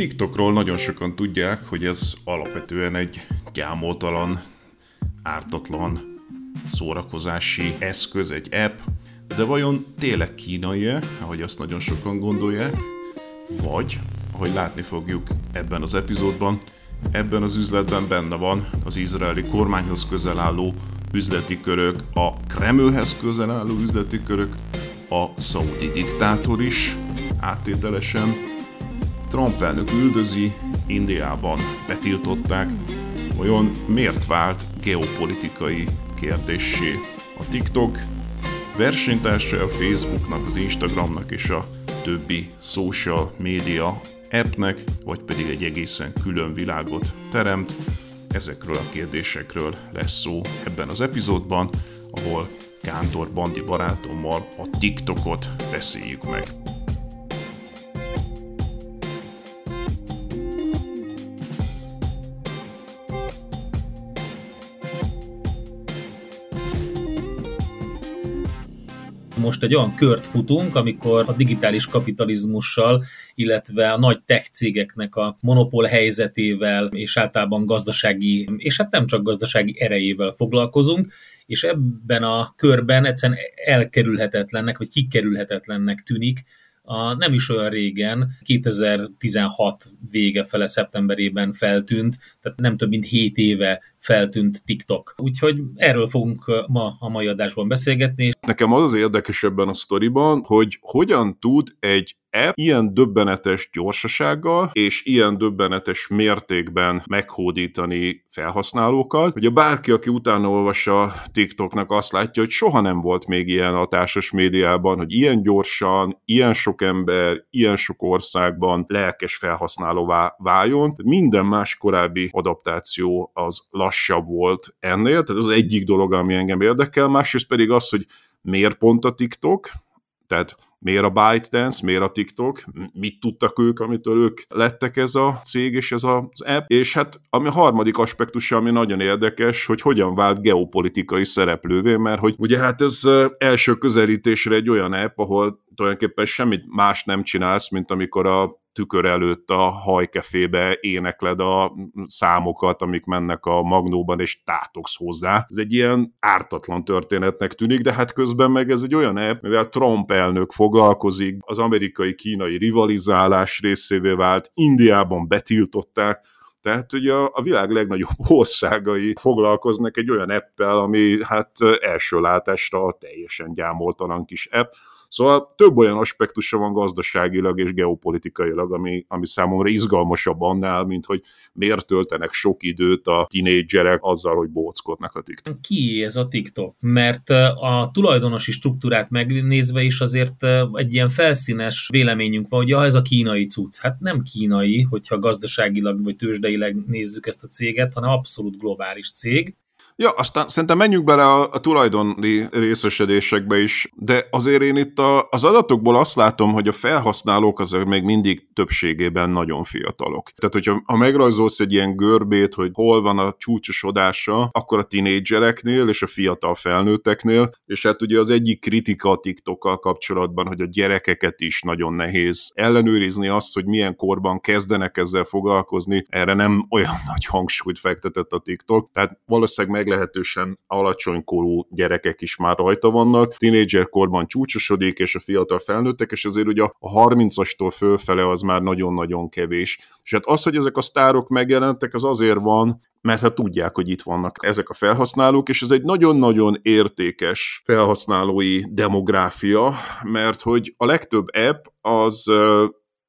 TikTokról nagyon sokan tudják, hogy ez alapvetően egy gyámoltalan, ártatlan szórakozási eszköz, egy app, de vajon tényleg kínai-e, ahogy azt nagyon sokan gondolják, vagy, ahogy látni fogjuk ebben az epizódban, ebben az üzletben benne van az izraeli kormányhoz közel álló üzleti körök, a Kremlhez közel álló üzleti körök, a szaudi diktátor is áttételesen, Trump elnök üldözi, Indiában betiltották, olyan miért vált geopolitikai kérdésé a TikTok, versenytársa a Facebooknak, az Instagramnak és a többi social media appnek, vagy pedig egy egészen külön világot teremt. Ezekről a kérdésekről lesz szó ebben az epizódban, ahol Kántor Bandi barátommal a TikTokot beszéljük meg. Most egy olyan kört futunk, amikor a digitális kapitalizmussal, illetve a nagy tech cégeknek a monopól helyzetével és általában gazdasági, és hát nem csak gazdasági erejével foglalkozunk, és ebben a körben egyszerűen elkerülhetetlennek, vagy kikerülhetetlennek tűnik, a nem is olyan régen, 2016 vége fele szeptemberében feltűnt, tehát nem több mint 7 éve feltűnt TikTok. Úgyhogy erről fogunk ma a mai adásban beszélgetni. Nekem az az érdekes ebben a sztoriban, hogy hogyan tud egy app ilyen döbbenetes gyorsasággal és ilyen döbbenetes mértékben meghódítani felhasználókat. Ugye bárki, aki utána olvassa TikToknak, azt látja, hogy soha nem volt még ilyen a társas médiában, hogy ilyen gyorsan, ilyen sok ember, ilyen sok országban lelkes felhasználóvá váljon. Minden más korábbi adaptáció az lassabb volt ennél, tehát az egyik dolog, ami engem érdekel, másrészt pedig az, hogy miért pont a TikTok, tehát miért a ByteDance, miért a TikTok, mit tudtak ők, amitől ők lettek ez a cég és ez az app, és hát ami a harmadik aspektusa, ami nagyon érdekes, hogy hogyan vált geopolitikai szereplővé, mert hogy ugye hát ez első közelítésre egy olyan app, ahol tulajdonképpen semmit más nem csinálsz, mint amikor a tükör előtt a hajkefébe énekled a számokat, amik mennek a magnóban, és tátogsz hozzá. Ez egy ilyen ártatlan történetnek tűnik, de hát közben meg ez egy olyan app, mivel Trump elnök foglalkozik, az amerikai-kínai rivalizálás részévé vált, Indiában betiltották, tehát ugye a, a világ legnagyobb országai foglalkoznak egy olyan appel, ami hát első látásra teljesen gyámoltalan kis app, Szóval több olyan aspektusa van gazdaságilag és geopolitikailag, ami, ami számomra izgalmasabb annál, mint hogy miért töltenek sok időt a tinédzserek azzal, hogy bóckodnak a TikTok. Ki ez a TikTok? Mert a tulajdonosi struktúrát megnézve is azért egy ilyen felszínes véleményünk van, hogy ja, ez a kínai cucc. Hát nem kínai, hogyha gazdaságilag vagy tőzsdeileg nézzük ezt a céget, hanem abszolút globális cég. Ja, aztán szerintem menjünk bele a, a tulajdoni részesedésekbe is, de azért én itt a, az adatokból azt látom, hogy a felhasználók azok még mindig többségében nagyon fiatalok. Tehát, hogyha ha megrajzolsz egy ilyen görbét, hogy hol van a csúcsosodása, akkor a tinédzsereknél és a fiatal felnőtteknél, és hát ugye az egyik kritika a TikTokkal kapcsolatban, hogy a gyerekeket is nagyon nehéz ellenőrizni azt, hogy milyen korban kezdenek ezzel foglalkozni, erre nem olyan nagy hangsúlyt fektetett a TikTok, tehát valószínűleg meg meglehetősen alacsonykorú gyerekek is már rajta vannak, tínédzser korban csúcsosodik, és a fiatal felnőttek, és azért ugye a 30-astól fölfele az már nagyon-nagyon kevés. És hát az, hogy ezek a sztárok megjelentek, az azért van, mert hát tudják, hogy itt vannak ezek a felhasználók, és ez egy nagyon-nagyon értékes felhasználói demográfia, mert hogy a legtöbb app az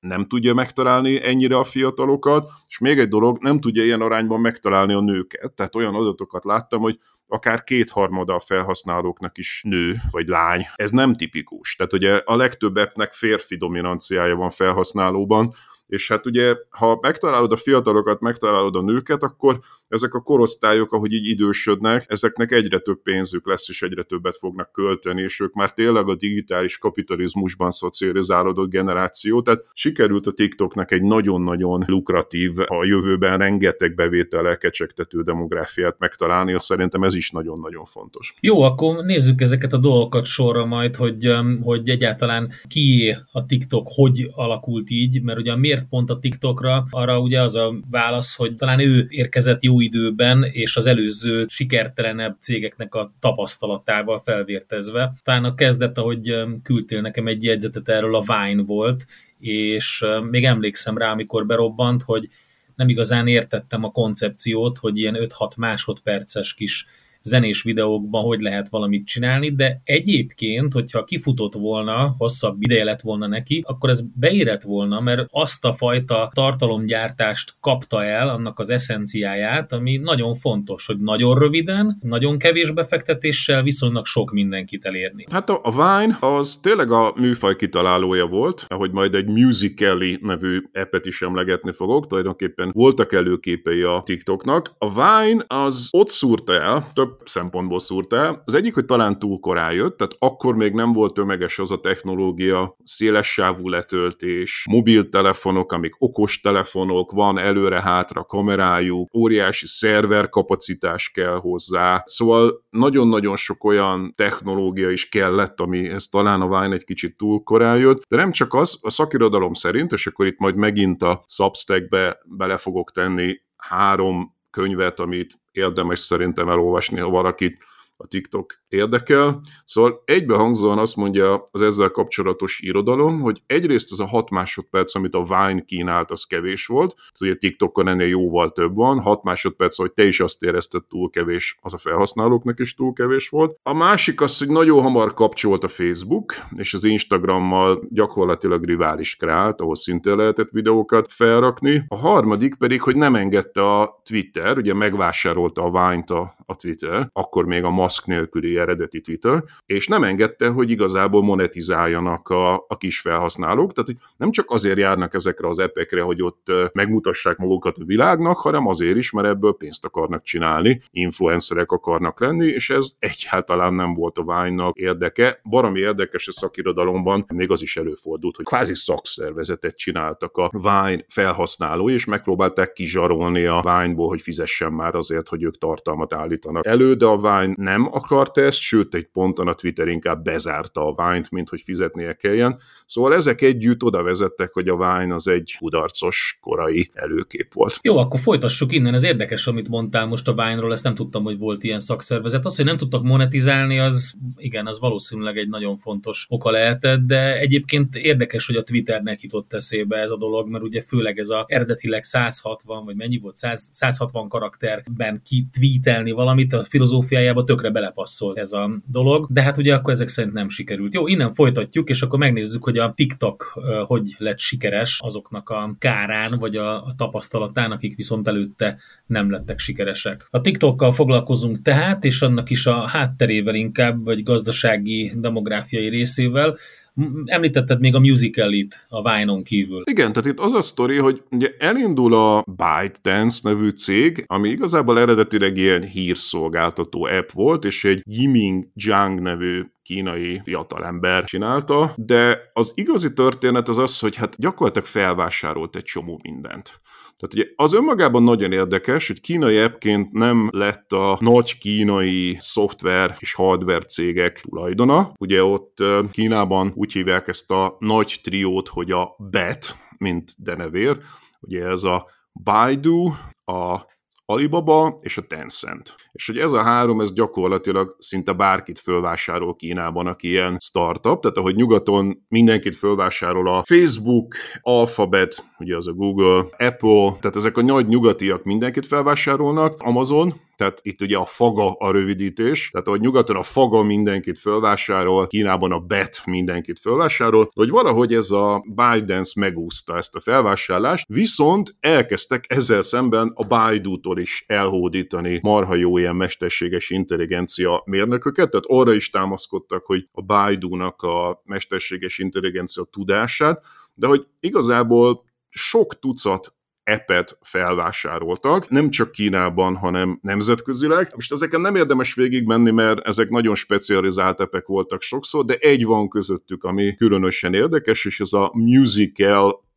nem tudja megtalálni ennyire a fiatalokat, és még egy dolog, nem tudja ilyen arányban megtalálni a nőket. Tehát olyan adatokat láttam, hogy akár kétharmada a felhasználóknak is nő vagy lány. Ez nem tipikus. Tehát ugye a legtöbb appnek férfi dominanciája van felhasználóban, és hát ugye, ha megtalálod a fiatalokat, megtalálod a nőket, akkor ezek a korosztályok, ahogy így idősödnek, ezeknek egyre több pénzük lesz, és egyre többet fognak költeni, és ők már tényleg a digitális kapitalizmusban szocializálódott generáció, tehát sikerült a TikToknak egy nagyon-nagyon lukratív, a jövőben rengeteg bevétel kecsegtető demográfiát megtalálni, azt szerintem ez is nagyon-nagyon fontos. Jó, akkor nézzük ezeket a dolgokat sorra majd, hogy, um, hogy egyáltalán ki a TikTok, hogy alakult így, mert ugye miért pont a TikTokra, arra ugye az a válasz, hogy talán ő érkezett jó időben, és az előző sikertelenebb cégeknek a tapasztalatával felvértezve. Talán a kezdet, ahogy küldtél nekem egy jegyzetet erről, a Vine volt, és még emlékszem rá, amikor berobbant, hogy nem igazán értettem a koncepciót, hogy ilyen 5-6 másodperces kis zenés videókban hogy lehet valamit csinálni, de egyébként, hogyha kifutott volna, hosszabb ideje lett volna neki, akkor ez beérett volna, mert azt a fajta tartalomgyártást kapta el, annak az eszenciáját, ami nagyon fontos, hogy nagyon röviden, nagyon kevés befektetéssel viszonylag sok mindenkit elérni. Hát a, Vine az tényleg a műfaj kitalálója volt, ahogy majd egy Musical.ly nevű appet is emlegetni fogok, tulajdonképpen voltak előképei a TikToknak. A Vine az ott szúrta el, több több szempontból szúrt el. Az egyik, hogy talán túl korán jött, tehát akkor még nem volt tömeges az a technológia, széles sávú letöltés, mobiltelefonok, amik okos telefonok, van előre-hátra kamerájuk, óriási szerver kapacitás kell hozzá, szóval nagyon-nagyon sok olyan technológia is kellett, ami ez talán a Vine egy kicsit túl korán jött, de nem csak az, a szakirodalom szerint, és akkor itt majd megint a Substackbe bele fogok tenni három könyvet, amit érdemes szerintem elolvasni, ha valakit a TikTok érdekel. Szóval egybehangzóan azt mondja az ezzel kapcsolatos irodalom, hogy egyrészt az a 6 másodperc, amit a Vine kínált, az kevés volt. Ugye TikTokon ennél jóval több van. 6 másodperc, hogy te is azt érezted túl kevés, az a felhasználóknak is túl kevés volt. A másik az, hogy nagyon hamar kapcsolt a Facebook, és az Instagrammal gyakorlatilag rivális kreált, ahol szintén lehetett videókat felrakni. A harmadik pedig, hogy nem engedte a Twitter, ugye megvásárolta a Vine-t a, a Twitter, akkor még a maszk nélküli eredeti Twitter, és nem engedte, hogy igazából monetizáljanak a, a kis felhasználók, tehát hogy nem csak azért járnak ezekre az epekre, hogy ott megmutassák magukat a világnak, hanem azért is, mert ebből pénzt akarnak csinálni, influencerek akarnak lenni, és ez egyáltalán nem volt a ványnak érdeke. Valami érdekes a szakirodalomban, még az is előfordult, hogy kvázi szakszervezetet csináltak a Vine felhasználói, és megpróbálták kizsarolni a Vine-ból, hogy fizessen már azért, hogy ők tartalmat állítanak elő, de a Vine nem akart ezt, sőt egy ponton a Twitter inkább bezárta a Vine-t, mint hogy fizetnie kelljen. Szóval ezek együtt oda vezettek, hogy a Vine az egy kudarcos korai előkép volt. Jó, akkor folytassuk innen. Ez érdekes, amit mondtál most a Vine-ról, ezt nem tudtam, hogy volt ilyen szakszervezet. Az, hogy nem tudtak monetizálni, az igen, az valószínűleg egy nagyon fontos oka lehetett, de egyébként érdekes, hogy a Twitternek jutott eszébe ez a dolog, mert ugye főleg ez a eredetileg 160, vagy mennyi volt, 100, 160 karakterben kitweetelni valamit, a filozófiájába tökre belepasszolt ez a dolog, de hát ugye akkor ezek szerint nem sikerült. Jó, innen folytatjuk, és akkor megnézzük, hogy a TikTok hogy lett sikeres azoknak a kárán, vagy a, a tapasztalatán, akik viszont előtte nem lettek sikeresek. A TikTokkal foglalkozunk tehát, és annak is a hátterével inkább, vagy gazdasági, demográfiai részével, Említetted még a musical-it a Vine-on kívül. Igen, tehát itt az a sztori, hogy ugye elindul a ByteDance nevű cég, ami igazából eredetileg ilyen hírszolgáltató app volt, és egy Yiming Zhang nevű kínai fiatalember csinálta, de az igazi történet az az, hogy hát gyakorlatilag felvásárolt egy csomó mindent. Tehát ugye az önmagában nagyon érdekes, hogy kínai appként nem lett a nagy kínai szoftver és hardware cégek tulajdona. Ugye ott Kínában úgy hívják ezt a nagy triót, hogy a BET, mint denevér. Ugye ez a Baidu, a Alibaba és a Tencent. És hogy ez a három, ez gyakorlatilag szinte bárkit fölvásárol Kínában, aki ilyen startup, tehát ahogy nyugaton mindenkit fölvásárol a Facebook, Alphabet, ugye az a Google, Apple, tehát ezek a nagy nyugatiak mindenkit felvásárolnak, Amazon, tehát itt ugye a faga a rövidítés, tehát ahogy nyugaton a faga mindenkit fölvásárol, Kínában a bet mindenkit fölvásárol, hogy valahogy ez a ByteDance megúszta ezt a felvásárlást, viszont elkezdtek ezzel szemben a Baidu-tól is elhódítani marha jó ilyen mesterséges intelligencia mérnököket, tehát arra is támaszkodtak, hogy a Baidu-nak a mesterséges intelligencia tudását, de hogy igazából sok tucat appet felvásároltak, nem csak Kínában, hanem nemzetközileg. Most ezeken nem érdemes végigmenni, mert ezek nagyon specializált appek voltak sokszor, de egy van közöttük, ami különösen érdekes, és ez a Musical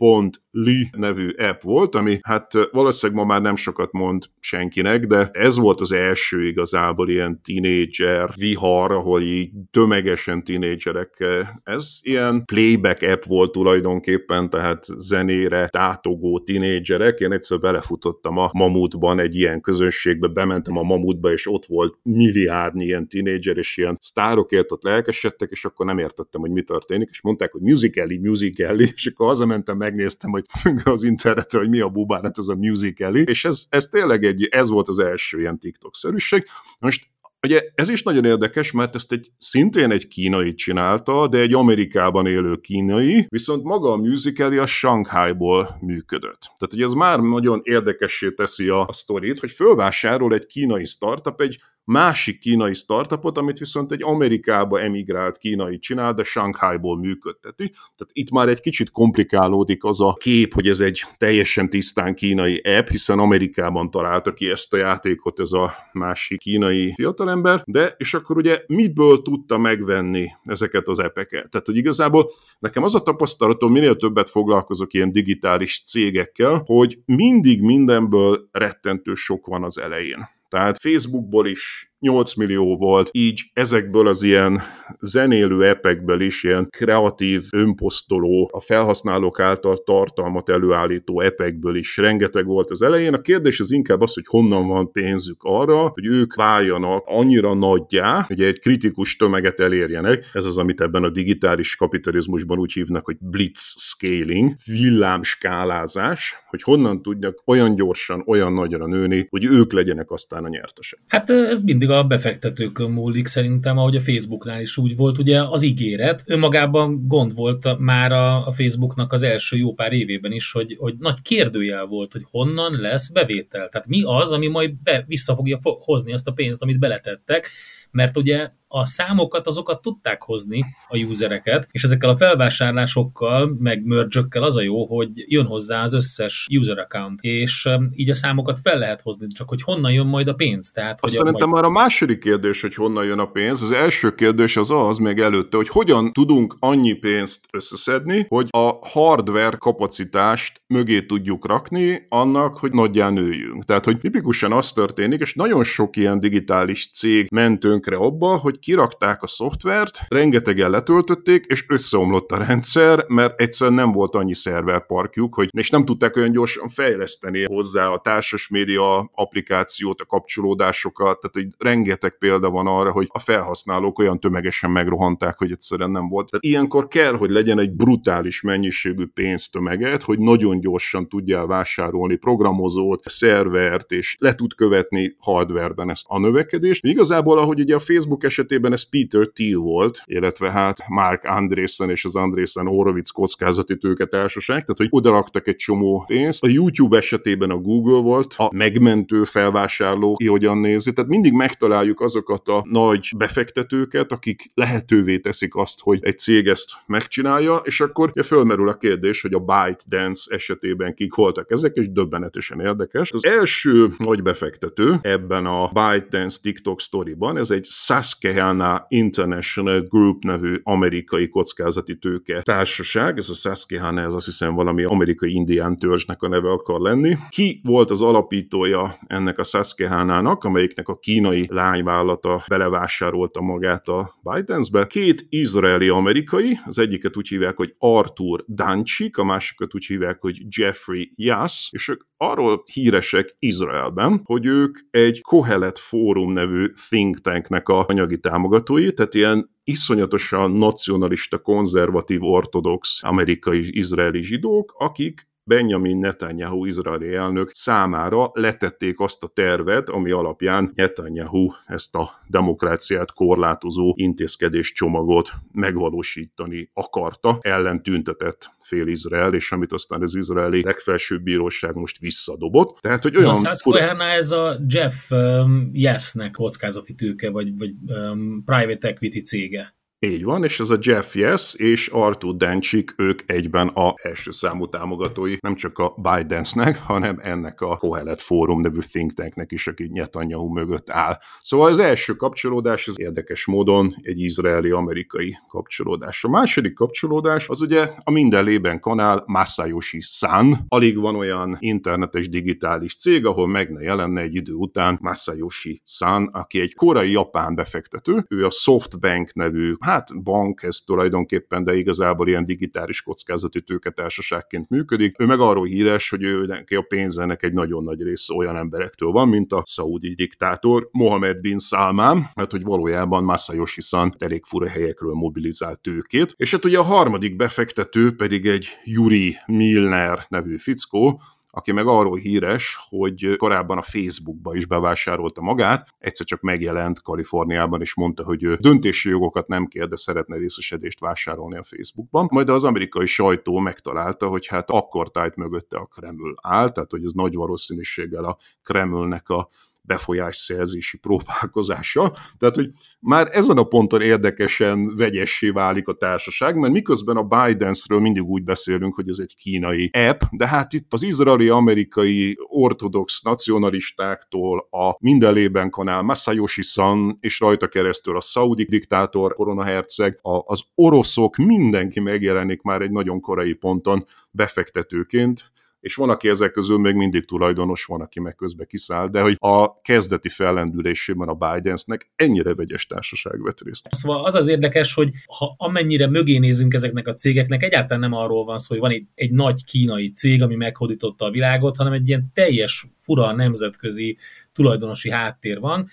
Li nevű app volt, ami hát valószínűleg ma már nem sokat mond senkinek, de ez volt az első igazából ilyen tínédzser vihar, ahol így tömegesen tínédzserek, ez ilyen playback app volt tulajdonképpen, tehát zenére tátogó tínédzserek. Én egyszer belefutottam a Mamutban egy ilyen közönségbe, bementem a Mamutba, és ott volt milliárdnyi ilyen tínédzser, és ilyen sztárokért ott lelkesedtek, és akkor nem értettem, hogy mi történik, és mondták, hogy musically, musically, és akkor hazamentem megnéztem, hogy az internetre, hogy mi a bubán, hát ez a musicali, és ez, ez tényleg egy, ez volt az első ilyen TikTok-szerűség. Most Ugye ez is nagyon érdekes, mert ezt egy szintén egy kínai csinálta, de egy Amerikában élő kínai, viszont maga a musical a Shanghaiból működött. Tehát ugye ez már nagyon érdekessé teszi a, a sztorit, hogy fölvásárol egy kínai startup egy másik kínai startupot, amit viszont egy Amerikába emigrált kínai csinál, de Shanghaiból működteti. Tehát itt már egy kicsit komplikálódik az a kép, hogy ez egy teljesen tisztán kínai app, hiszen Amerikában találta ki ezt a játékot ez a másik kínai fiatalember, de és akkor ugye miből tudta megvenni ezeket az epeket? Tehát, hogy igazából nekem az a tapasztalatom, minél többet foglalkozok ilyen digitális cégekkel, hogy mindig mindenből rettentő sok van az elején. Tehát Facebookból is 8 millió volt, így ezekből az ilyen zenélő epekből is ilyen kreatív, önposztoló, a felhasználók által tartalmat előállító epekből is rengeteg volt az elején. A kérdés az inkább az, hogy honnan van pénzük arra, hogy ők váljanak annyira nagyjá, hogy egy kritikus tömeget elérjenek. Ez az, amit ebben a digitális kapitalizmusban úgy hívnak, hogy blitz scaling, villámskálázás, hogy honnan tudnak olyan gyorsan, olyan nagyra nőni, hogy ők legyenek aztán a nyertesek. Hát ez mindig a befektetőkön múlik szerintem, ahogy a Facebooknál is úgy volt, ugye az ígéret. Önmagában gond volt már a, a Facebooknak az első jó pár évében is, hogy, hogy nagy kérdőjel volt, hogy honnan lesz bevétel. Tehát mi az, ami majd be, vissza fogja hozni azt a pénzt, amit beletettek, mert ugye a számokat azokat tudták hozni a usereket, és ezekkel a felvásárlásokkal, meg merge az a jó, hogy jön hozzá az összes user account, és um, így a számokat fel lehet hozni, csak hogy honnan jön majd a pénz. Tehát, hogy szerintem majd... már a második kérdés, hogy honnan jön a pénz. Az első kérdés az az még előtte, hogy hogyan tudunk annyi pénzt összeszedni, hogy a hardware kapacitást mögé tudjuk rakni annak, hogy nagyján nőjünk. Tehát, hogy tipikusan az történik, és nagyon sok ilyen digitális cég ment tönkre abba, hogy kirakták a szoftvert, rengetegen letöltötték, és összeomlott a rendszer, mert egyszerűen nem volt annyi szerverparkjuk, hogy, és nem tudták olyan gyorsan fejleszteni hozzá a társas média applikációt, a kapcsolódásokat, tehát hogy rengeteg példa van arra, hogy a felhasználók olyan tömegesen megrohanták, hogy egyszerűen nem volt. Tehát ilyenkor kell, hogy legyen egy brutális mennyiségű pénztömeget, hogy nagyon gyorsan tudjál vásárolni programozót, szervert, és le tud követni hardwareben ezt a növekedést. Igazából, ahogy ugye a Facebook esetében ez Peter Thiel volt, illetve hát Mark Andreessen és az Andreessen Horowitz kockázati tőke társaság, tehát hogy oda raktak egy csomó pénzt. A YouTube esetében a Google volt, a megmentő felvásárló, ki hogyan nézi, tehát mindig megtaláljuk azokat a nagy befektetőket, akik lehetővé teszik azt, hogy egy cég ezt megcsinálja, és akkor ja, fölmerül a kérdés, hogy a ByteDance esetében kik voltak ezek, és döbbenetesen érdekes. Az első nagy befektető ebben a ByteDance TikTok sztoriban, ez egy Sasuke Susquehanna International Group nevű amerikai kockázati tőke társaság, ez a Susquehanna, ez azt hiszem valami amerikai indián törzsnek a neve akar lenni. Ki volt az alapítója ennek a Susquehannának, amelyiknek a kínai lányvállalata belevásárolta magát a ByteDance-be? Két izraeli amerikai, az egyiket úgy hívják, hogy Arthur Danchik, a másikat úgy hívják, hogy Jeffrey Yass, és ők arról híresek Izraelben, hogy ők egy Kohelet Fórum nevű think tanknek a anyagi támogatói, tehát ilyen iszonyatosan nacionalista, konzervatív, ortodox amerikai izraeli zsidók, akik Benjamin Netanyahu izraeli elnök számára letették azt a tervet, ami alapján Netanyahu ezt a demokráciát korlátozó intézkedés csomagot megvalósítani akarta, ellen tüntetett fél Izrael, és amit aztán az izraeli legfelsőbb bíróság most visszadobott. Tehát, hogy olyan... Ez a Susquehanna, ez a Jeff um, Yes-nek kockázati tőke, vagy, vagy um, private equity cége. Így van, és ez a Jeff Yes és Arthur Denchik, ők egyben a első számú támogatói, nem csak a Bidensnek, hanem ennek a Kohelet Fórum nevű think tanknek is, aki Netanyahu mögött áll. Szóval az első kapcsolódás az érdekes módon egy izraeli-amerikai kapcsolódás. A második kapcsolódás az ugye a minden lében kanál Masayoshi Sun. Alig van olyan internetes digitális cég, ahol meg ne jelenne egy idő után Masayoshi Sun, aki egy korai japán befektető, ő a Softbank nevű hát bank ez tulajdonképpen, de igazából ilyen digitális kockázati tőketársaságként működik. Ő meg arról híres, hogy ő neki a pénzenek egy nagyon nagy része olyan emberektől van, mint a szaudi diktátor Mohamed bin Salman, hát, hogy valójában Masayoshi San elég fura helyekről mobilizált tőkét. És hát ugye a harmadik befektető pedig egy Yuri Milner nevű fickó, aki meg arról híres, hogy korábban a Facebookba is bevásárolta magát, egyszer csak megjelent Kaliforniában, és mondta, hogy ő döntési jogokat nem kér, de szeretne részesedést vásárolni a Facebookban. Majd az amerikai sajtó megtalálta, hogy hát akkor tájt mögötte a Kreml áll, tehát hogy ez nagy valószínűséggel a Kremlnek a befolyásszerzési próbálkozása. Tehát, hogy már ezen a ponton érdekesen vegyessé válik a társaság, mert miközben a Bidensről mindig úgy beszélünk, hogy ez egy kínai app, de hát itt az izraeli-amerikai ortodox nacionalistáktól a mindenlében kanál Masayoshi San, és rajta keresztül a szaudi diktátor, koronaherceg, az oroszok, mindenki megjelenik már egy nagyon korai ponton befektetőként, és van, aki ezek közül még mindig tulajdonos, van, aki meg közbe kiszáll, de hogy a kezdeti fellendülésében a Bidensnek ennyire vegyes társaság vett részt. Szóval az az érdekes, hogy ha amennyire mögé nézünk ezeknek a cégeknek, egyáltalán nem arról van szó, hogy van egy, egy nagy kínai cég, ami meghódította a világot, hanem egy ilyen teljes fura nemzetközi tulajdonosi háttér van.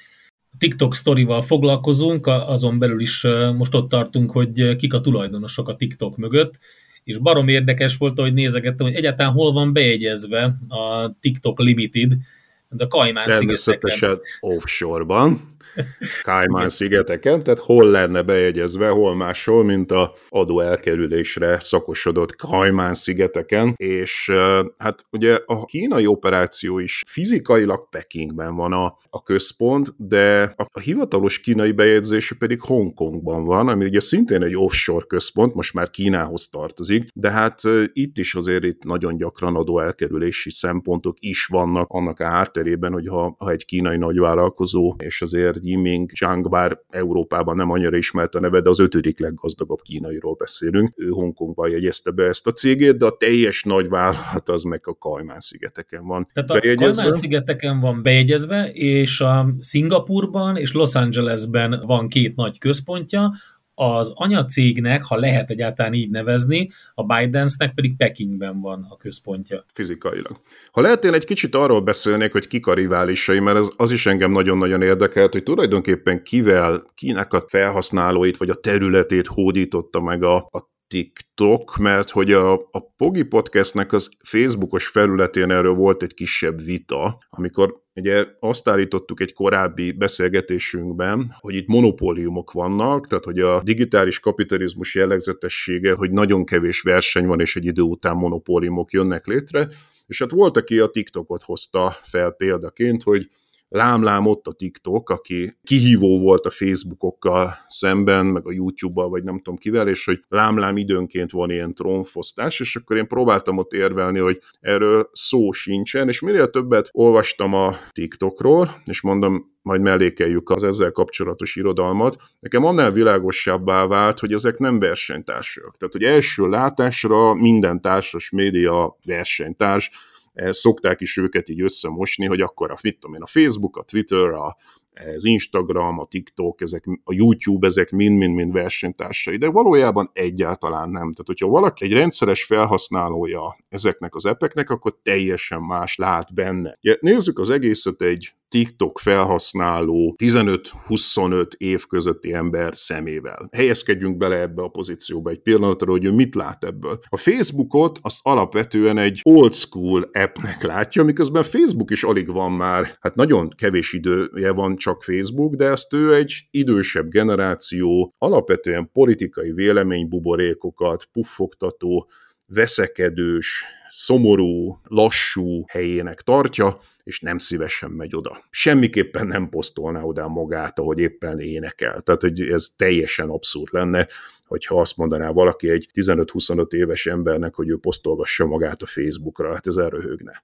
TikTok sztorival foglalkozunk, azon belül is most ott tartunk, hogy kik a tulajdonosok a TikTok mögött, és barom érdekes volt, hogy nézegettem, hogy egyáltalán hol van bejegyezve a TikTok Limited, de a Kajmán szigeteken. offshore-ban. Kajmán szigeteken, tehát hol lenne bejegyezve, hol máshol, mint a adó elkerülésre szakosodott Kajmán szigeteken, és hát ugye a kínai operáció is fizikailag Pekingben van a, a központ, de a, a hivatalos kínai bejegyzése pedig Hongkongban van, ami ugye szintén egy offshore központ, most már Kínához tartozik, de hát itt is azért itt nagyon gyakran adó elkerülési szempontok is vannak annak a hátterében, hogy ha, ha egy kínai nagyvállalkozó, és azért Yiming Zhang, bár Európában nem annyira ismert a neve, de az ötödik leggazdagabb kínairól beszélünk. Ő Hongkongban jegyezte be ezt a cégét, de a teljes nagy vállalat az meg a Kajmán-szigeteken van Tehát a Kajmán-szigeteken van bejegyezve, és a Szingapurban és Los Angelesben van két nagy központja, az anyacégnek, ha lehet egyáltalán így nevezni, a Bidensnek pedig Pekingben van a központja. Fizikailag. Ha lehet, én egy kicsit arról beszélnék, hogy kik a riválisai, mert az, az is engem nagyon-nagyon érdekelt, hogy tulajdonképpen kivel, kinek a felhasználóit vagy a területét hódította meg a, a TikTok, mert hogy a, a Pogi Podcastnek az Facebookos felületén erről volt egy kisebb vita, amikor ugye azt állítottuk egy korábbi beszélgetésünkben, hogy itt monopóliumok vannak, tehát hogy a digitális kapitalizmus jellegzetessége, hogy nagyon kevés verseny van, és egy idő után monopóliumok jönnek létre, és hát volt, aki a TikTokot hozta fel példaként, hogy lámlám ott a TikTok, aki kihívó volt a Facebookokkal szemben, meg a YouTube-bal, vagy nem tudom kivel, és hogy lámlám időnként van ilyen trónfosztás, és akkor én próbáltam ott érvelni, hogy erről szó sincsen, és minél többet olvastam a TikTokról, és mondom, majd mellékeljük az ezzel kapcsolatos irodalmat, nekem annál világosabbá vált, hogy ezek nem versenytársak. Tehát, hogy első látásra minden társas média versenytárs, szokták is őket így összemosni, hogy akkor a, mit tudom én, a Facebook, a Twitter, a, az Instagram, a TikTok, ezek, a YouTube, ezek mind-mind-mind versenytársai, de valójában egyáltalán nem. Tehát, hogyha valaki egy rendszeres felhasználója ezeknek az epeknek, akkor teljesen más lát benne. Ja, nézzük az egészet egy TikTok felhasználó 15-25 év közötti ember szemével. Helyezkedjünk bele ebbe a pozícióba egy pillanatra, hogy ő mit lát ebből. A Facebookot azt alapvetően egy old school appnek látja, miközben Facebook is alig van már, hát nagyon kevés idője van csak Facebook, de ezt ő egy idősebb generáció, alapvetően politikai véleménybuborékokat, puffogtató, veszekedős, szomorú, lassú helyének tartja, és nem szívesen megy oda. Semmiképpen nem posztolná oda magát, ahogy éppen énekel. Tehát, hogy ez teljesen abszurd lenne, hogyha azt mondaná valaki egy 15-25 éves embernek, hogy ő posztolgassa magát a Facebookra, hát ez elröhögne.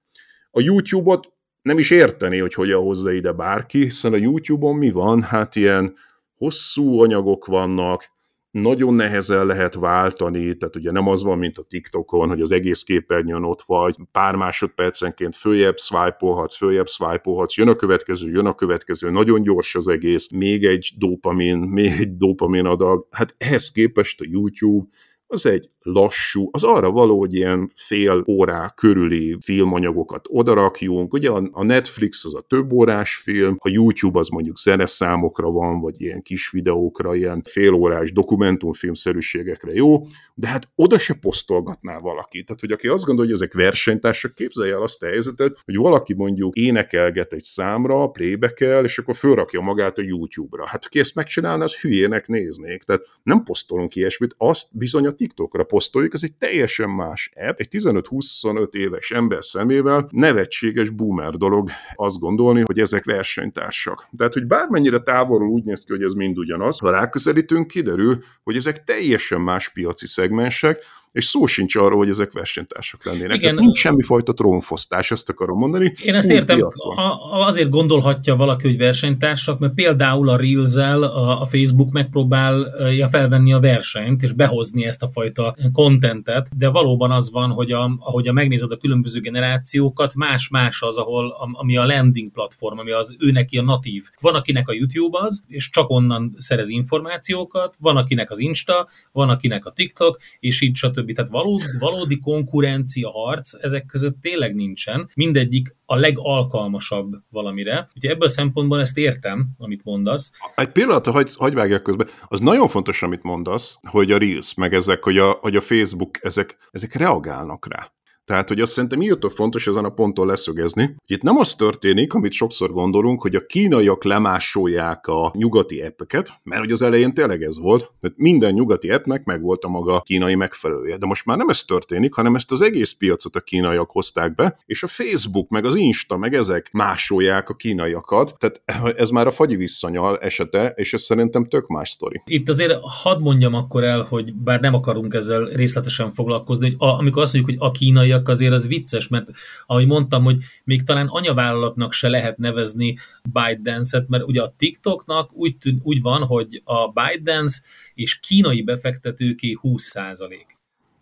A YouTube-ot nem is érteni, hogy hogyan hozza ide bárki, hiszen a YouTube-on mi van? Hát ilyen hosszú anyagok vannak, nagyon nehezen lehet váltani, tehát ugye nem az van, mint a TikTokon, hogy az egész képernyőn ott vagy, pár másodpercenként följebb swipe-olhatsz, följebb swipe-olhatsz, jön a következő, jön a következő, nagyon gyors az egész, még egy dopamin, még egy dopamin adag. Hát ehhez képest a YouTube az egy lassú, az arra való, hogy ilyen fél órá körüli filmanyagokat odarakjunk. Ugye a Netflix az a több órás film, a YouTube az mondjuk zeneszámokra van, vagy ilyen kis videókra, ilyen fél órás dokumentumfilmszerűségekre jó, de hát oda se posztolgatná valaki. Tehát, hogy aki azt gondolja, hogy ezek versenytársak, képzelje el azt a helyzetet, hogy valaki mondjuk énekelget egy számra, playback és akkor fölrakja magát a YouTube-ra. Hát aki ezt megcsinálna, az hülyének néznék. Tehát nem posztolunk ilyesmit, azt bizony a TikTokra posztoljuk, ez egy teljesen más app, egy 15-25 éves ember szemével nevetséges boomer dolog azt gondolni, hogy ezek versenytársak. Tehát, hogy bármennyire távolról úgy néz ki, hogy ez mind ugyanaz, ha ráközelítünk, kiderül, hogy ezek teljesen más piaci szegmensek, és szó sincs arról, hogy ezek versenytársak lennének. Igen. Tehát nincs semmifajta trónfosztás, ezt akarom mondani. Én ezt értem, a, azért gondolhatja valaki, hogy versenytársak, mert például a reels a, a Facebook megpróbálja felvenni a versenyt, és behozni ezt a fajta kontentet, de valóban az van, hogy a, ahogy a megnézed a különböző generációkat, más-más az, ahol, ami a landing platform, ami az ő neki a natív. Van, akinek a YouTube az, és csak onnan szerez információkat, van, akinek az Insta, van, akinek a TikTok, és így stb stb. Tehát valódi, valódi konkurencia harc ezek között tényleg nincsen. Mindegyik a legalkalmasabb valamire. Úgyhogy ebből a szempontból ezt értem, amit mondasz. Egy pillanat, hogy hagy vágjak közben. Az nagyon fontos, amit mondasz, hogy a Reels, meg ezek, hogy a, hogy a Facebook, ezek, ezek reagálnak rá. Tehát, hogy azt szerintem mióta fontos ezen a ponton leszögezni, hogy itt nem az történik, amit sokszor gondolunk, hogy a kínaiak lemásolják a nyugati appeket, mert hogy az elején tényleg ez volt, mert minden nyugati appnek meg volt a maga kínai megfelelője. De most már nem ez történik, hanem ezt az egész piacot a kínaiak hozták be, és a Facebook, meg az Insta, meg ezek másolják a kínaiakat. Tehát ez már a fagyi visszanyal esete, és ez szerintem tök más sztori. Itt azért hadd mondjam akkor el, hogy bár nem akarunk ezzel részletesen foglalkozni, hogy a, amikor azt mondjuk, hogy a kínai kínaiak azért az vicces, mert ahogy mondtam, hogy még talán anyavállalatnak se lehet nevezni ByteDance-et, mert ugye a TikToknak úgy, tűn, úgy van, hogy a ByteDance és kínai befektetőké 20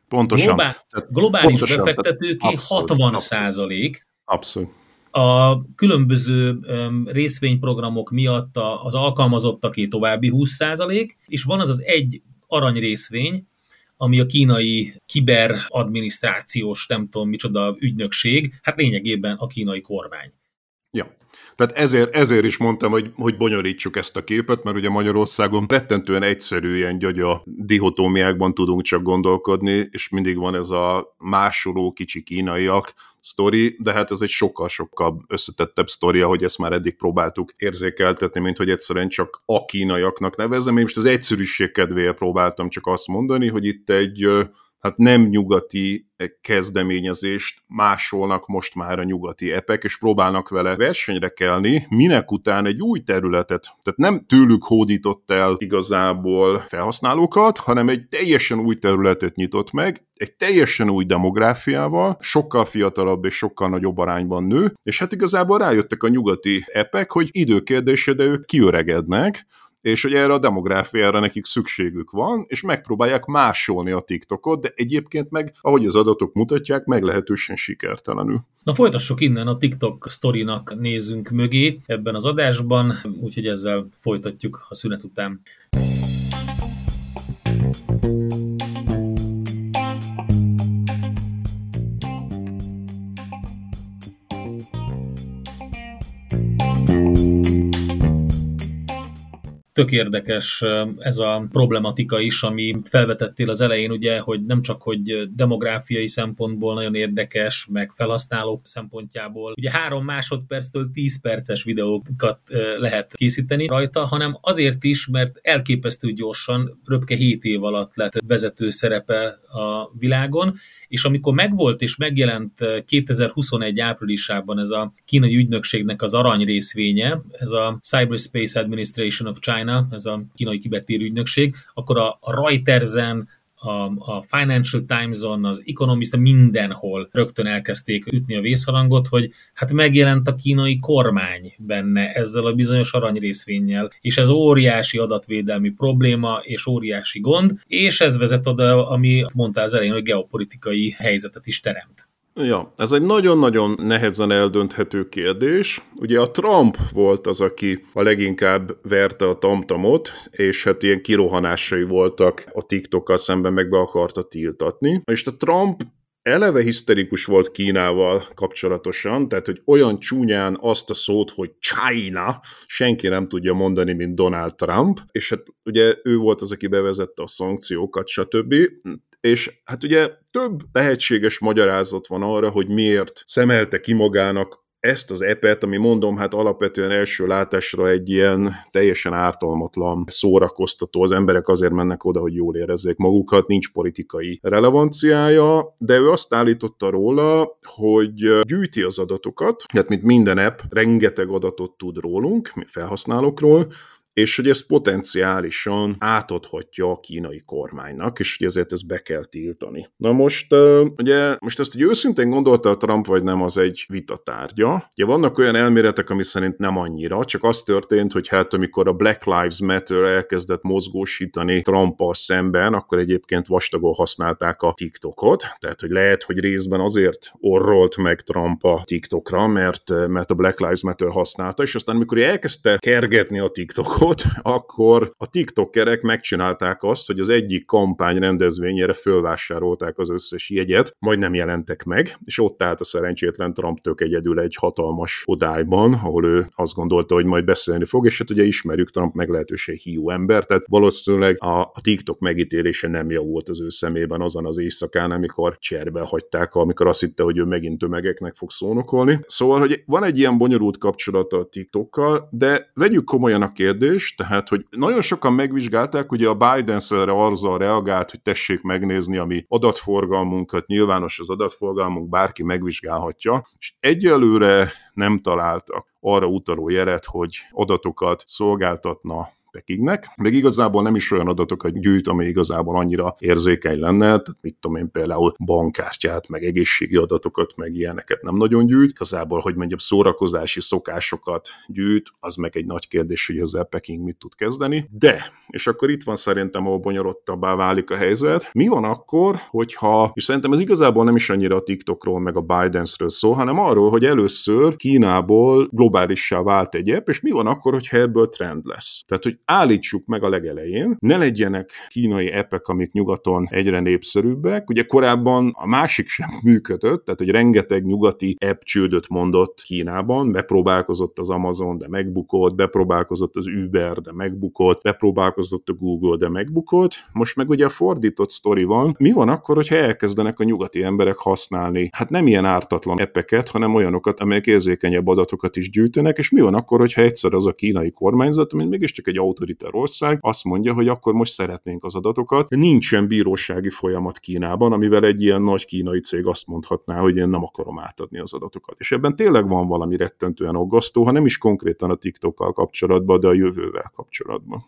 Pontosan. Globál, globális pontosan, befektetőké abszolút, 60 százalék. Abszolút. A különböző részvényprogramok miatt az alkalmazottaké további 20 százalék, és van az az egy arany részvény, ami a kínai kiberadminisztrációs, nem tudom micsoda ügynökség, hát lényegében a kínai kormány. Tehát ezért, ezért is mondtam, hogy, hogy bonyolítsuk ezt a képet, mert ugye Magyarországon rettentően egyszerű ilyen gyagya dihotómiákban tudunk csak gondolkodni, és mindig van ez a másoló kicsi kínaiak, sztori, de hát ez egy sokkal-sokkal összetettebb sztori, ahogy ezt már eddig próbáltuk érzékeltetni, mint hogy egyszerűen csak a kínaiaknak nevezem. Én most az egyszerűség kedvéért próbáltam csak azt mondani, hogy itt egy hát nem nyugati kezdeményezést másolnak most már a nyugati epek, és próbálnak vele versenyre kelni, minek után egy új területet, tehát nem tőlük hódított el igazából felhasználókat, hanem egy teljesen új területet nyitott meg, egy teljesen új demográfiával, sokkal fiatalabb és sokkal nagyobb arányban nő, és hát igazából rájöttek a nyugati epek, hogy időkérdése, de ők kiöregednek, és hogy erre a demográfiára nekik szükségük van, és megpróbálják másolni a TikTokot, de egyébként meg, ahogy az adatok mutatják, meglehetősen sikertelenül. Na folytassuk innen a TikTok sztorinak nézünk mögé ebben az adásban, úgyhogy ezzel folytatjuk a szünet után. Tök érdekes ez a problematika is, ami felvetettél az elején, ugye, hogy nem csak, hogy demográfiai szempontból nagyon érdekes, meg felhasználók szempontjából. Ugye három másodperctől 10 perces videókat lehet készíteni rajta, hanem azért is, mert elképesztő gyorsan, röpke 7 év alatt lett vezető szerepe a világon, és amikor megvolt és megjelent 2021 áprilisában ez a kínai ügynökségnek az arany részvénye, ez a Cyberspace Administration of China, China, ez a kínai kibetér ügynökség, akkor a, Reutersen, a, Financial Times-on, az Economist, mindenhol rögtön elkezdték ütni a vészharangot, hogy hát megjelent a kínai kormány benne ezzel a bizonyos aranyrészvénnyel, és ez óriási adatvédelmi probléma, és óriási gond, és ez vezet oda, ami mondta az elején, hogy geopolitikai helyzetet is teremt. Ja, ez egy nagyon-nagyon nehezen eldönthető kérdés. Ugye a Trump volt az, aki a leginkább verte a tamtamot, és hát ilyen kirohanásai voltak a TikTokkal szemben, meg be akarta tiltatni. És a Trump eleve hiszterikus volt Kínával kapcsolatosan, tehát hogy olyan csúnyán azt a szót, hogy China, senki nem tudja mondani, mint Donald Trump, és hát ugye ő volt az, aki bevezette a szankciókat, stb és hát ugye több lehetséges magyarázat van arra, hogy miért szemelte ki magának ezt az epet, ami mondom, hát alapvetően első látásra egy ilyen teljesen ártalmatlan szórakoztató, az emberek azért mennek oda, hogy jól érezzék magukat, nincs politikai relevanciája, de ő azt állította róla, hogy gyűjti az adatokat, hát mint minden app, rengeteg adatot tud rólunk, mi felhasználókról, és hogy ez potenciálisan átadhatja a kínai kormánynak, és hogy ezért ezt be kell tiltani. Na most, ugye, most ezt, hogy őszintén gondolta a Trump, vagy nem, az egy vita tárgya. Ugye vannak olyan elméletek, ami szerint nem annyira, csak az történt, hogy hát amikor a Black Lives Matter elkezdett mozgósítani Trumpal szemben, akkor egyébként vastagon használták a TikTokot, tehát hogy lehet, hogy részben azért orrolt meg Trump a TikTokra, mert, mert a Black Lives Matter használta, és aztán amikor elkezdte kergetni a TikTokot, TikTokot, akkor a TikTokerek megcsinálták azt, hogy az egyik kampány rendezvényére fölvásárolták az összes jegyet, majd nem jelentek meg, és ott állt a szerencsétlen Trump tök egyedül egy hatalmas odályban, ahol ő azt gondolta, hogy majd beszélni fog, és hát ugye ismerjük Trump meglehetősen hiú ember, tehát valószínűleg a, a TikTok megítélése nem javult az ő szemében azon az éjszakán, amikor cserbe hagyták, amikor azt hitte, hogy ő megint tömegeknek fog szónokolni. Szóval, hogy van egy ilyen bonyolult kapcsolata a TikTokkal, de vegyük komolyan a kérdést, kérdés, tehát, hogy nagyon sokan megvizsgálták, ugye a Biden erre azzal reagált, hogy tessék megnézni a mi adatforgalmunkat, nyilvános az adatforgalmunk, bárki megvizsgálhatja, és egyelőre nem találtak arra utaló jelet, hogy adatokat szolgáltatna Pekingnek, meg igazából nem is olyan adatokat gyűjt, ami igazából annyira érzékeny lenne, tehát mit tudom én például bankkártyát, meg egészségi adatokat, meg ilyeneket nem nagyon gyűjt. Igazából, hogy mondjam, szórakozási szokásokat gyűjt, az meg egy nagy kérdés, hogy ezzel Peking mit tud kezdeni. De, és akkor itt van szerintem, ahol bonyolultabbá válik a helyzet. Mi van akkor, hogyha, és szerintem ez igazából nem is annyira a TikTokról, meg a Bidensről szól, hanem arról, hogy először Kínából globálissá vált egy app, és mi van akkor, hogyha ebből trend lesz. Tehát, hogy állítsuk meg a legelején, ne legyenek kínai epek, amik nyugaton egyre népszerűbbek. Ugye korábban a másik sem működött, tehát hogy rengeteg nyugati app csődöt mondott Kínában, bepróbálkozott az Amazon, de megbukott, bepróbálkozott az Uber, de megbukott, bepróbálkozott a Google, de megbukott. Most meg ugye a fordított sztori van. Mi van akkor, hogyha elkezdenek a nyugati emberek használni? Hát nem ilyen ártatlan epeket, hanem olyanokat, amelyek érzékenyebb adatokat is gyűjtenek, és mi van akkor, hogyha egyszer az a kínai kormányzat, mint mégiscsak egy autoriter ország azt mondja, hogy akkor most szeretnénk az adatokat. Nincsen bírósági folyamat Kínában, amivel egy ilyen nagy kínai cég azt mondhatná, hogy én nem akarom átadni az adatokat. És ebben tényleg van valami rettentően aggasztó, ha nem is konkrétan a TikTokkal kapcsolatban, de a jövővel kapcsolatban.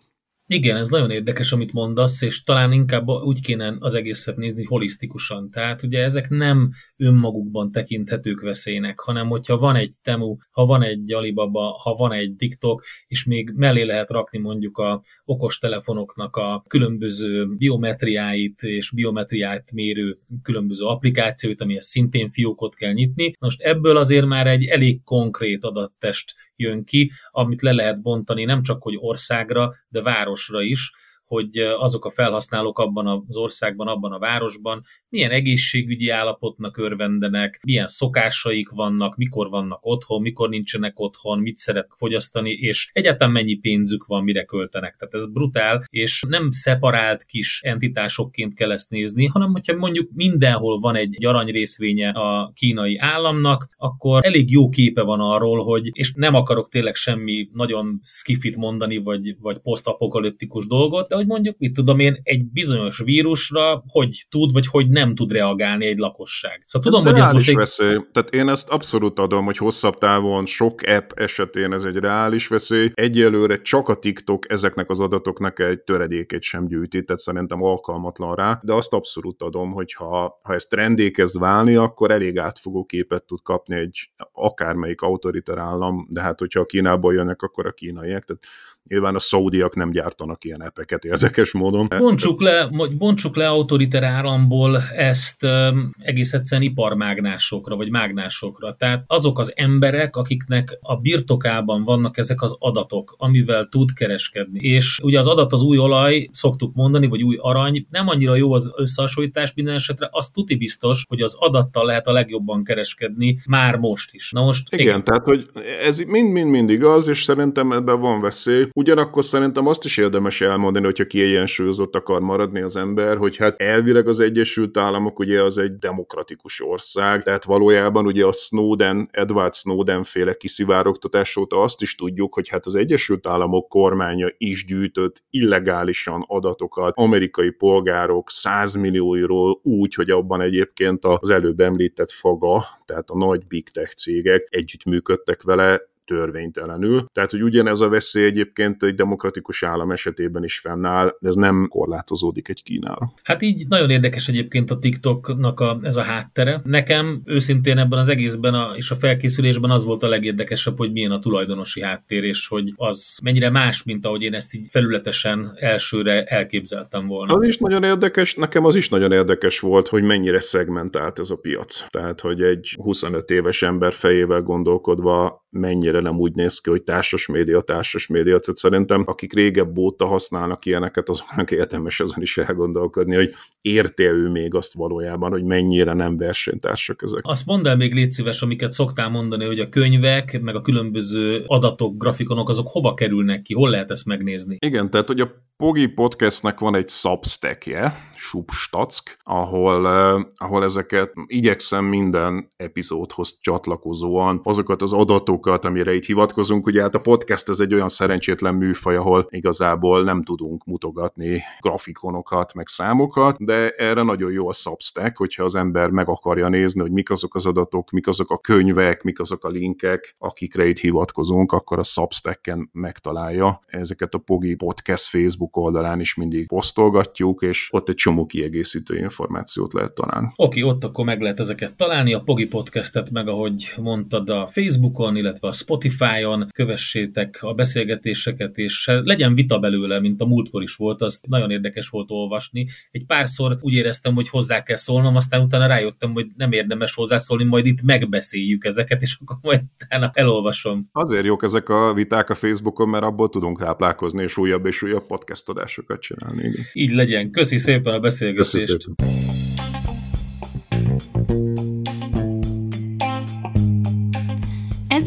Igen, ez nagyon érdekes, amit mondasz, és talán inkább úgy kéne az egészet nézni holisztikusan. Tehát ugye ezek nem önmagukban tekinthetők veszélynek, hanem hogyha van egy Temu, ha van egy Alibaba, ha van egy TikTok, és még mellé lehet rakni mondjuk a okos telefonoknak a különböző biometriáit és biometriát mérő különböző applikációit, amihez szintén fiókot kell nyitni. Most ebből azért már egy elég konkrét adattest jön ki, amit le lehet bontani nem csak hogy országra, de városra is, hogy azok a felhasználók abban az országban, abban a városban milyen egészségügyi állapotnak örvendenek, milyen szokásaik vannak, mikor vannak otthon, mikor nincsenek otthon, mit szeret fogyasztani, és egyáltalán mennyi pénzük van, mire költenek. Tehát ez brutál, és nem szeparált kis entitásokként kell ezt nézni, hanem hogyha mondjuk mindenhol van egy arany részvénye a kínai államnak, akkor elég jó képe van arról, hogy, és nem akarok tényleg semmi nagyon skifit mondani, vagy, vagy posztapokaliptikus dolgot, de hogy mondjuk, mit tudom én, egy bizonyos vírusra hogy tud, vagy hogy nem tud reagálni egy lakosság. Szóval tudom, ez hogy ez most egy... veszély. Tehát én ezt abszolút adom, hogy hosszabb távon sok app esetén ez egy reális veszély. Egyelőre csak a TikTok ezeknek az adatoknak egy töredékét sem gyűjti, tehát szerintem alkalmatlan rá, de azt abszolút adom, hogy ha, ha ez trendé kezd válni, akkor elég átfogó képet tud kapni egy akármelyik autoriter állam, de hát hogyha a Kínából jönnek, akkor a kínaiak. Tehát Nyilván a szaudiak nem gyártanak ilyen epeket érdekes módon. Bontsuk le, bontsuk le autoriter államból ezt um, egész egyszerűen iparmágnásokra, vagy mágnásokra. Tehát azok az emberek, akiknek a birtokában vannak ezek az adatok, amivel tud kereskedni. És ugye az adat az új olaj, szoktuk mondani, vagy új arany, nem annyira jó az összehasonlítás minden esetre, az tuti biztos, hogy az adattal lehet a legjobban kereskedni már most is. Na most igen, igen. tehát hogy ez mind-mind-mind igaz, és szerintem ebben van veszély. Ugyanakkor szerintem azt is érdemes elmondani, hogyha kiegyensúlyozott akar maradni az ember, hogy hát elvileg az Egyesült Államok ugye az egy demokratikus ország, tehát valójában ugye a Snowden, Edward Snowden féle kiszivárogtatás óta azt is tudjuk, hogy hát az Egyesült Államok kormánya is gyűjtött illegálisan adatokat amerikai polgárok százmillióiról úgy, hogy abban egyébként az előbb említett faga, tehát a nagy big tech cégek együttműködtek vele, törvénytelenül. Tehát, hogy ugyanez a veszély egyébként egy demokratikus állam esetében is fennáll, ez nem korlátozódik egy Kínára. Hát így nagyon érdekes egyébként a TikToknak a, ez a háttere. Nekem őszintén ebben az egészben a, és a felkészülésben az volt a legérdekesebb, hogy milyen a tulajdonosi háttér, és hogy az mennyire más, mint ahogy én ezt így felületesen elsőre elképzeltem volna. Az is nagyon érdekes, nekem az is nagyon érdekes volt, hogy mennyire szegmentált ez a piac. Tehát, hogy egy 25 éves ember fejével gondolkodva mennyire nem úgy néz ki, hogy társas média, társas média. Tehát szerintem akik régebb óta használnak ilyeneket, azoknak érdemes azon is elgondolkodni, hogy érte ő még azt valójában, hogy mennyire nem versenytársak ezek. Azt mondd el még légy szíves, amiket szoktál mondani, hogy a könyvek, meg a különböző adatok, grafikonok, azok hova kerülnek ki, hol lehet ezt megnézni? Igen, tehát hogy a Pogi Podcastnek van egy substackje, Substack, ahol, uh, ahol ezeket igyekszem minden epizódhoz csatlakozóan azokat az adatokat, amire itt hivatkozunk, ugye hát a podcast ez egy olyan szerencsétlen műfaj, ahol igazából nem tudunk mutogatni grafikonokat, meg számokat, de erre nagyon jó a Substack, hogyha az ember meg akarja nézni, hogy mik azok az adatok, mik azok a könyvek, mik azok a linkek, akikre itt hivatkozunk, akkor a Substacken megtalálja. Ezeket a Pogi Podcast Facebook oldalán is mindig posztolgatjuk, és ott egy csomó kiegészítő információt lehet találni. Oké, ott akkor meg lehet ezeket találni, a Pogi Podcastet meg, ahogy mondtad, a Facebookon, illetve a Spotify-on, kövessétek a beszélgetéseket, és legyen vita belőle, mint a múltkor is volt, azt nagyon érdekes volt olvasni. Egy párszor úgy éreztem, hogy hozzá kell szólnom, aztán utána rájöttem, hogy nem érdemes hozzászólni, majd itt megbeszéljük ezeket, és akkor majd utána elolvasom. Azért jók ezek a viták a Facebookon, mert abból tudunk táplálkozni, és újabb és újabb podcast podcastadásokat csinálni. Igen. Így legyen. Köszi szépen a beszélgetést. Köszi szépen.